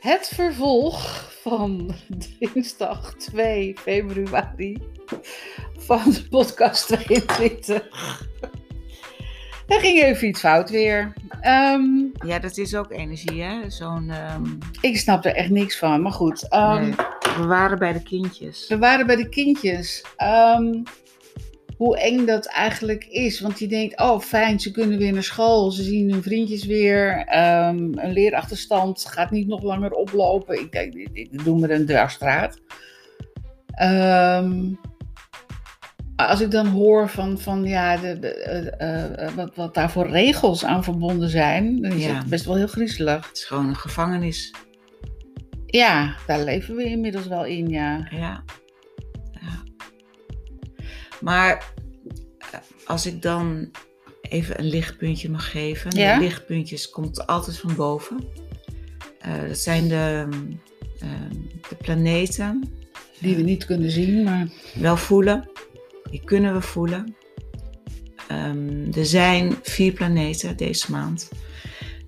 Het vervolg van dinsdag 2 februari van podcast 22. Er ging even iets fout weer. Ehm, Ja, dat is ook energie, hè? Zo'n. ehm, ik snap er echt niks van, maar goed. ehm, nee. We waren bij de kindjes. We waren bij de kindjes. Ehm, hoe eng dat eigenlijk is. Want je denkt, oh fijn, ze kunnen weer naar school. Ze zien hun vriendjes weer. Ehm, een leerachterstand gaat niet nog langer oplopen. Ik denk, dit, dit doen we een dwarsstraat. Ehm, maar als ik dan hoor van, van ja, de, de, eh, eh, eh, wat, wat daar voor regels aan verbonden zijn, dan is Ja. het best wel heel griezelig. Het is gewoon een gevangenis. Ja, daar leven we inmiddels wel in. Ja. ja. Maar eh, als ik dan even een lichtpuntje mag geven. Ja? De lichtpuntjes komt altijd van boven. Eh, dat zijn de, ehm, de planeten. Die we niet kunnen zien, maar wel voelen. Die kunnen we voelen. Ehm, er zijn vier planeten deze maand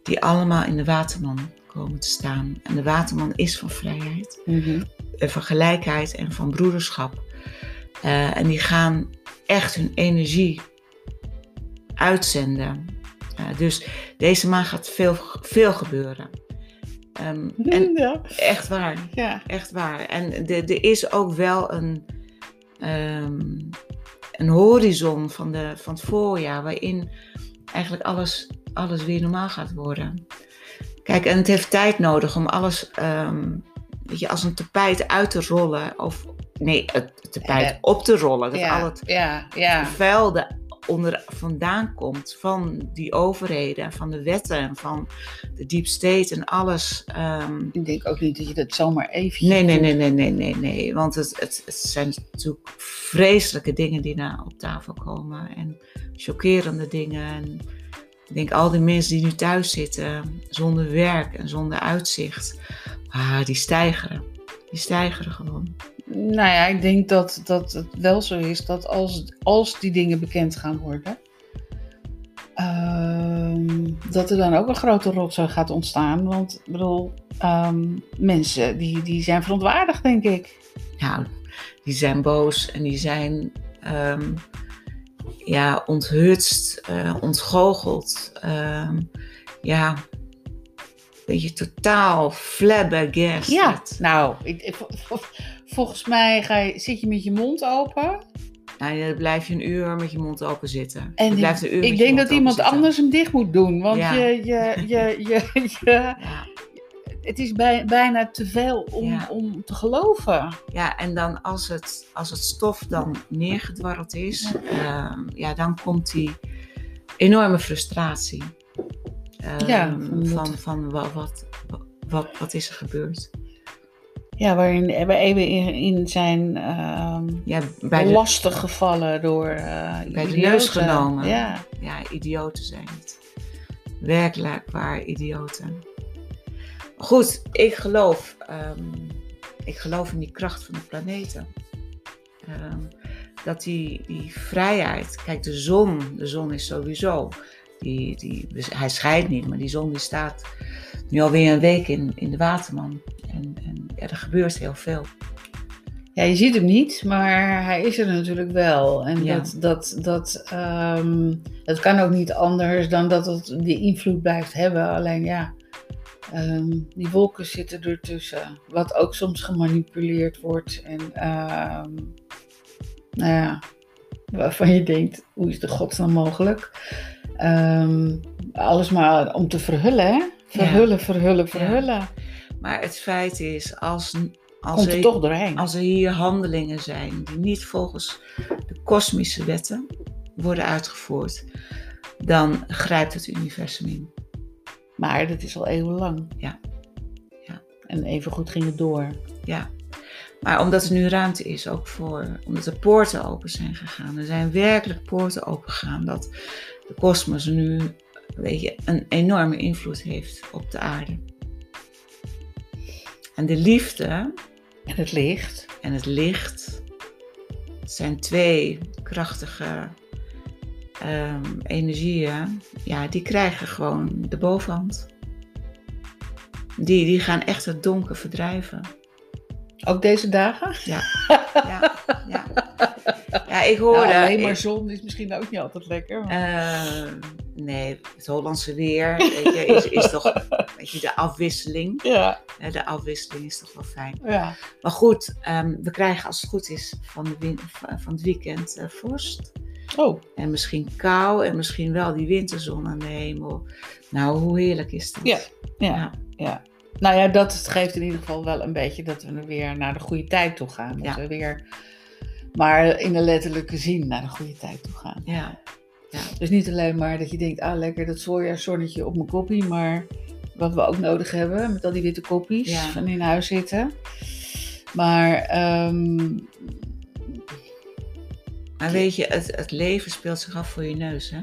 die allemaal in de waterman komen te staan. En de waterman is van vrijheid, Mhm. en van gelijkheid en van broederschap. Eh, en die gaan echt hun energie uitzenden. Eh, dus deze maand gaat veel, veel gebeuren. Ehm, en ja. echt waar. ja. Echt waar. En er is ook wel een, ehm, een horizon van, de, van het voorjaar waarin eigenlijk alles, alles weer normaal gaat worden. Kijk, en het heeft tijd nodig om alles ehm, weet je, als een tapijt uit te rollen. Of nee, het tapijt Eh, op te rollen. Dat al het ja. vuil er onder vandaan komt van die overheden, en van de wetten, en van de deep state en alles. ehm, Ik denk ook niet dat je dat zomaar even. Nee, nee, nee, nee, nee, nee, nee. Want het, het, het zijn natuurlijk vreselijke dingen die daar op tafel komen. En chockerende dingen. En ik denk al die mensen die nu thuis zitten, zonder werk en zonder uitzicht. Ah, die stijgeren. Die stijgeren gewoon. Nou ja, ik denk dat, dat het wel zo is dat als, als die dingen bekend gaan worden. ehm, dat er dan ook een grote rotzooi gaat ontstaan. Want ik bedoel, ehm, mensen die, die zijn verontwaardigd, denk ik. Nou, die zijn boos en die zijn ehm, ja, onthutst, eh, ontgoocheld. ehm, ja, weet je, totaal flabbergasted. nou, ik, ik- vol- vol- volgens mij ga je, zit je met je mond open. Nou, dan blijf je een uur met je mond open zitten. En ik, blijft een uur met ik je denk dat iemand zitten. anders hem dicht moet doen. Want Ja. je, je, je, je, je, Ja, het is bij, bijna te veel om, Ja. om te geloven. ja, en dan als het, als het stof dan neergedwarreld is, ja, ja dan komt die enorme frustratie. Ehm, Ja, van van, wat, wat, wat, wat is er gebeurd? Ja, waarin we even in, zijn ehm Ja, bij de, lastig gevallen door eh bij de neus genomen. Ja. ja, idioten zijn het. Werkelijk waar idioten. Goed, ik geloof, ehm, ik geloof in die kracht van de planeten. Ehm, dat die, die vrijheid, kijk de zon, de zon is sowieso, die, die, hij scheidt niet, maar die zon die staat nu alweer een week in, in de waterman. En, en ja, er gebeurt heel veel. ja, je ziet hem niet, maar hij is er natuurlijk wel. En Ja. dat, dat, dat, ehm, het kan ook niet anders dan dat het die invloed blijft hebben. Alleen ja, ehm, die wolken zitten ertussen. Wat ook soms gemanipuleerd wordt. En ehm, nou ja, waarvan je denkt, hoe is de godsnaam mogelijk? Ehm, alles maar om te verhullen, hè? Verhullen, verhullen, verhullen. Maar het feit is, als, als, er er, toch doorheen. als er hier handelingen zijn die niet volgens de kosmische wetten worden uitgevoerd, dan grijpt het universum in. Maar dat is al eeuwenlang. Ja. Ja. En even goed ging het door. Ja. Maar omdat er nu ruimte is, ook voor, omdat er poorten open zijn gegaan. Er zijn werkelijk poorten open gegaan dat de kosmos nu weet je, een enorme invloed heeft op de aarde. En de liefde En het licht. en het licht zijn twee krachtige ehm, energieën. Ja, die krijgen gewoon de bovenhand. Die, die gaan echt het donker verdrijven. Ook deze dagen? Ja, ja, ja. Ja, ik hoorde... Nou, alleen maar ik- zon is misschien ook niet altijd lekker. maar- eh, nee, het Hollandse weer weet je, is, is toch... Weet je, de afwisseling. ja, hè, De afwisseling is toch wel fijn. ja. Maar goed, ehm, we krijgen als het goed is van, de van het weekend eh, vorst. Oh, En misschien kou en misschien wel die winterzon aan de hemel. Nou, hoe heerlijk is dat? Ja, ja, Ja. ja. Nou ja, dat geeft in ieder geval wel een beetje dat we er weer naar de goede tijd toe gaan. Dat Ja. we weer, maar in de letterlijke zin, naar de goede tijd toe gaan. Ja, Dus niet alleen maar dat je denkt, ah lekker dat voorjaarszonnetje op mijn koppie, maar wat we ook nodig hebben met al die witte koppies Ja. van in huis zitten. Maar ehm, maar weet je, het, het leven speelt zich af voor je neus, hè?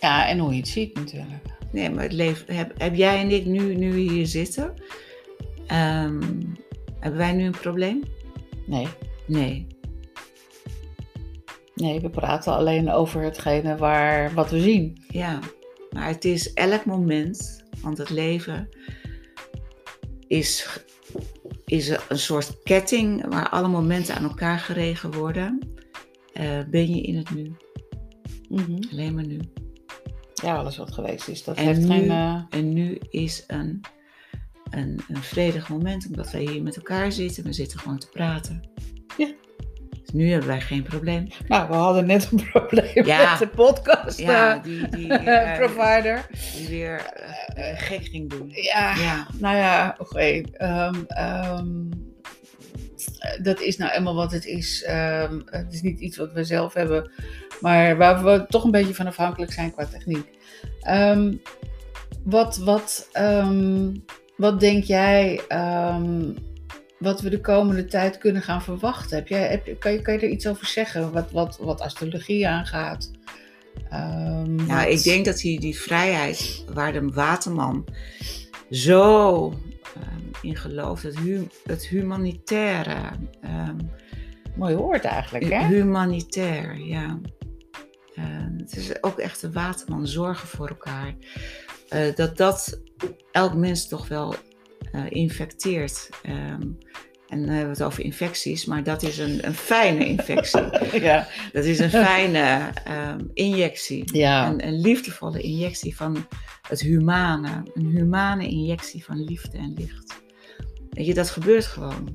ja, en hoe je het ziet natuurlijk. Nee, maar het leven... Heb, heb jij en ik nu, nu hier zitten? ehm, hebben wij nu een probleem? Nee, Nee. nee, we praten alleen over hetgene waar, wat we zien. Ja, maar het is elk moment, want het leven is, is een soort ketting waar alle momenten aan elkaar geregen worden. Eh, ben je in het nu, Mhm. alleen maar nu. Ja, alles wat geweest is, dat En heeft nu- geen... eh, En nu is een, een, een vredig moment, omdat wij hier met elkaar zitten. We zitten gewoon te praten. Ja. Nu hebben wij geen probleem. Nou, we hadden net een probleem Ja. met de podcast Ja, eh, die, die, eh, provider. die weer eh, gek ging doen. Ja, Ja, nou ja, oké. ehm, ehm, dat is nou eenmaal wat het is. Ehm, het is niet iets wat we zelf hebben, maar waar we toch een beetje van afhankelijk zijn qua techniek. Wat, wat, wat denk jij wat we de komende tijd kunnen gaan verwachten? Heb jij, heb, kan, je, kan je er iets over zeggen? Wat, wat, wat astrologie aangaat? Ehm, Nou, wat- ik denk dat die, die vrijheid waar de waterman zo ehm, in gelooft, het, hu het humanitaire, ehm, Mooi woord eigenlijk, hè? humanitair, ja. Eh, het is ook echt de waterman, zorgen voor elkaar. Eh, dat dat elk mens toch wel infecteert. Ehm, en dan hebben we het over infecties, maar dat is een, een fijne infectie. ja. Dat is een fijne ehm, injectie. Ja. Een, een liefdevolle injectie van het humane. Een humane injectie van liefde en licht. Weet je, dat gebeurt gewoon.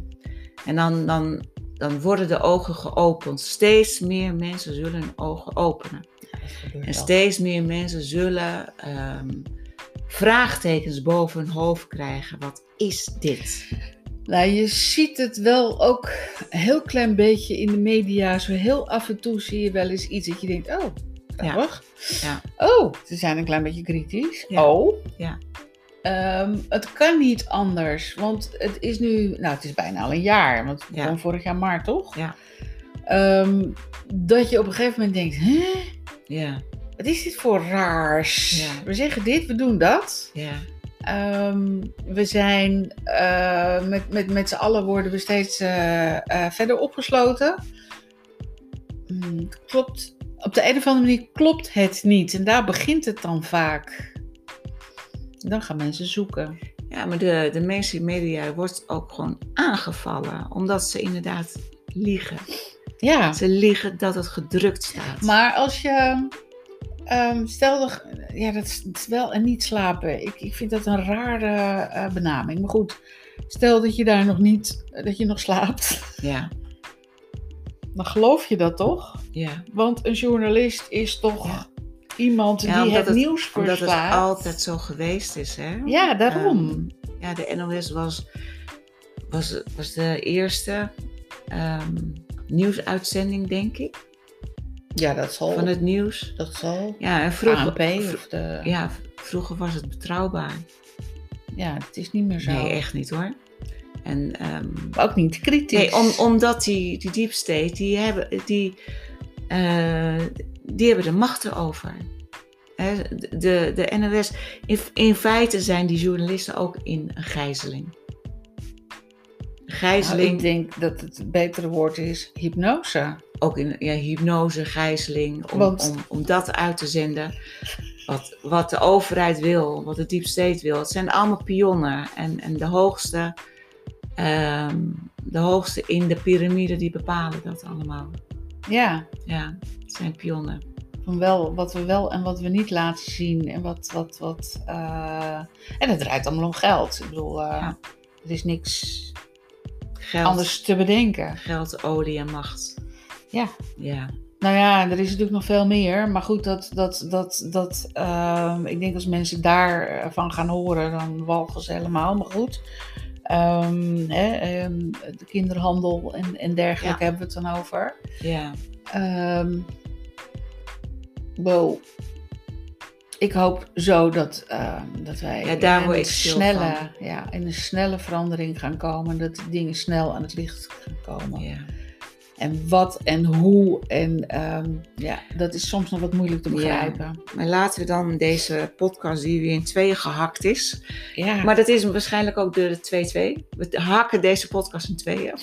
En dan, dan, dan worden de ogen geopend. Steeds meer mensen zullen hun ogen openen. En steeds meer mensen zullen ehm, vraagtekens boven hun hoofd krijgen. Wat is dit? Nou, je ziet het wel ook een heel klein beetje in de media. Zo heel af en toe zie je wel eens iets dat je denkt, oh, grappig. Ja. Oh, ze zijn een klein beetje kritisch. Ja. Oh. Ja. Ehm, het kan niet anders, want het is nu, nou het is bijna al een jaar, want Ja. begon vorig jaar maart toch? Ja. Ehm, dat je op een gegeven moment denkt, hè, Ja, wat is dit voor raars? Ja. We zeggen dit, we doen dat. ja, Ehm, we zijn eh, met, met, met z'n allen worden we steeds eh, eh, verder opgesloten. Hmm, klopt. Op de een of andere manier klopt het niet. En daar begint het dan vaak. Dan gaan mensen zoeken. ja, maar de, de mainstream media wordt ook gewoon aangevallen. Omdat ze inderdaad liegen. Ja. Ze liegen dat het gedrukt staat. Maar als je. Ehm, stel dat. Ja, dat is wel en niet slapen. Ik, ik vind dat een rare eh, benaming. Maar goed. Stel dat je daar nog niet. dat je nog slaapt. Ja, Dan geloof je dat toch? ja. Want een journalist is toch Ja. iemand Ja, die omdat het, het- nieuws Omdat verslaat. het altijd zo geweest is, hè? Ja, daarom. Ehm, ja, de NOS was, was, was de eerste ehm, nieuwsuitzending, denk ik, ja, dat zal. van het nieuws. Dat zal. Ja, en vroeger, ANP of de. Ja. ja, vroeger was het betrouwbaar. het is niet meer zo. Nee, echt niet hoor. En, ehm, Maar ook niet kritisch. nee, om, omdat die, die deep state, die hebben, die, eh, die hebben de macht erover. Hè, de, de NOS, in, in feite zijn die journalisten ook in een gijzeling. Nou, Gijzeling, ik denk dat het betere woord is hypnose. ook in ja, hypnose, gijzeling, om, Want- om, om dat uit te zenden. wat, wat de overheid wil, wat de deep state wil. Het zijn allemaal pionnen. En, en de, hoogste, ehm, de hoogste in de piramide, die bepalen dat allemaal. Ja, Ja, het zijn pionnen. van wel, wat we wel en wat we niet laten zien. En wat, wat, wat. eh, En het draait allemaal om geld. Ik bedoel, Ja. er is niks Geld, anders te bedenken. geld, olie en macht. Ja. Ja, Nou ja, er is natuurlijk nog veel meer. Maar goed, dat, dat, dat, dat, ehm, ik denk als mensen daarvan gaan horen, dan walgen ze helemaal. Maar goed, Ehm, hè, ehm, de kinderhandel en, en dergelijke Ja. hebben we het dan over. ja, Ehm wow. Ik hoop zo dat, ehm, dat wij Ja, daar in een snelle, ja, in een snelle verandering gaan komen. Dat dingen snel aan het licht gaan komen. ja. En wat en hoe. En ehm, ja, dat is soms nog wat moeilijk te Ja. begrijpen. Maar laten we dan deze podcast die weer in tweeën gehakt is. Ja, Maar dat is waarschijnlijk ook door de 2-2. We hakken deze podcast in tweeën.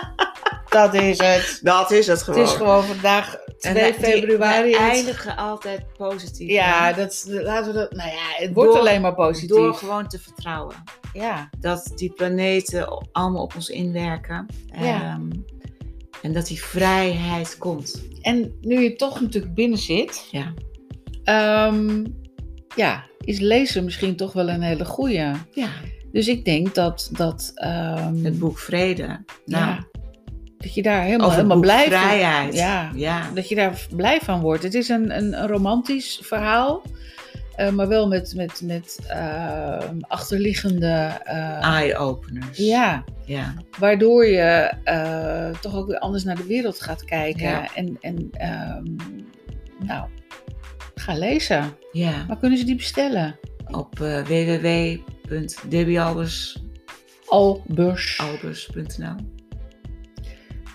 dat is het. Dat is het Het gewoon. is gewoon vandaag 2 En die- februari. We eindigen altijd positief. Ja, hè? dat, laten we dat. Nou ja, het wordt Door- alleen maar positief. Door gewoon te vertrouwen. Ja, Dat die planeten allemaal op ons inwerken. Ja. Ehm, en dat die vrijheid komt. en nu je toch natuurlijk binnen zit, Ja. ehm, ja, is lezen misschien toch wel een hele goeie. ja. Dus ik denk dat, dat, ehm, Het boek Vrede. Nou, ja, dat je daar helemaal, helemaal blij van Vrijheid. Ja, ja. dat je daar blij van wordt. Het is een, een, een romantisch verhaal, eh, maar wel met, met, met ehm, achterliggende. eh, Eye-openers. ja, Ja. waardoor je eh, toch ook weer anders naar de wereld gaat kijken. Ja. En, en ehm, nou, ga lezen. ja. Waar kunnen ze die bestellen? Op www.debbiealbers.nl Albers.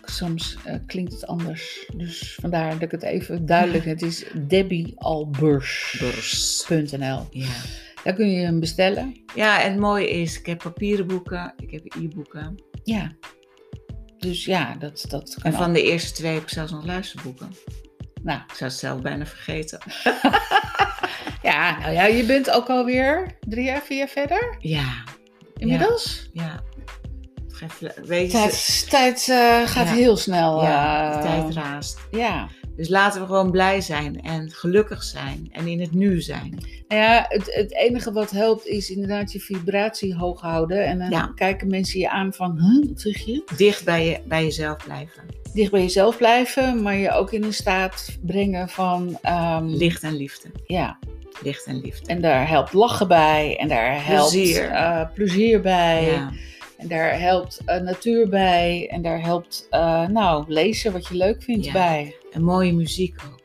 Soms eh, klinkt het anders. Dus vandaar dat ik het even duidelijk Het is debbiealbers.nl. Ja. Daar kun je hem bestellen. ja, en het mooie is, ik heb papieren boeken, ik heb e-boeken. Ja. Dus ja, dat, dat kan En ook. van de eerste twee heb ik zelfs nog luisterboeken. Nou, Ik zou het zelf bijna vergeten. ja, nou ja, je bent ook alweer drie jaar, vier jaar verder Ja, inmiddels. ja. Weet Tijd, tijd eh, gaat Ja. heel snel. ja, de eh, tijd raast. Ja. Dus laten we gewoon blij zijn en gelukkig zijn en in het nu zijn. Nou ja, het, het enige wat helpt is inderdaad je vibratie hoog houden. En dan Ja. kijken mensen je aan van, huh, wat zeg je? Dicht bij, je, bij jezelf blijven. Dicht bij jezelf blijven, maar je ook in een staat brengen van, ehm, Licht en liefde. ja. Licht en liefde. En daar helpt lachen bij, en daar helpt Plezier. eh, plezier bij, Ja, en daar helpt eh, natuur bij, en daar helpt, eh, nou, lezen wat je leuk vindt Ja. bij. en mooie muziek ook.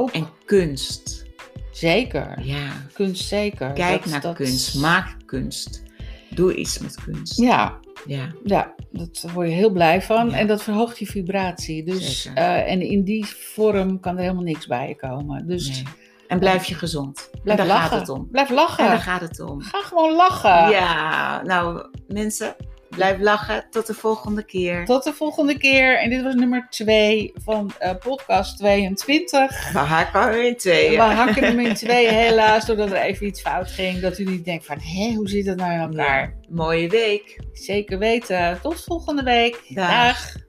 Ook, En kunst. zeker. Ja, Kunst zeker. kijk Dat- naar dat- kunst. Maak kunst. Doe iets met kunst. Ja, Ja, Ja, dat daar word je heel blij van. Ja. En dat verhoogt je vibratie. Dus, eh, en in die vorm kan er helemaal niks bij je komen. Dus nee. En blijf je gezond. blijf en daar lachen. gaat het om. Blijf En lachen. daar gaat het om. Ga gewoon lachen. Ja, nou mensen, blijf lachen. Tot de volgende keer. Tot de volgende keer. En dit was nummer 2 van eh, podcast 22. We hakken er in tweeën. We hakken hem in twee helaas, doordat er even iets fout ging. Dat u niet denkt van, hé, hoe zit het nou in elkaar? Ja, mooie week. Zeker weten. Tot volgende week. Dag. Dag.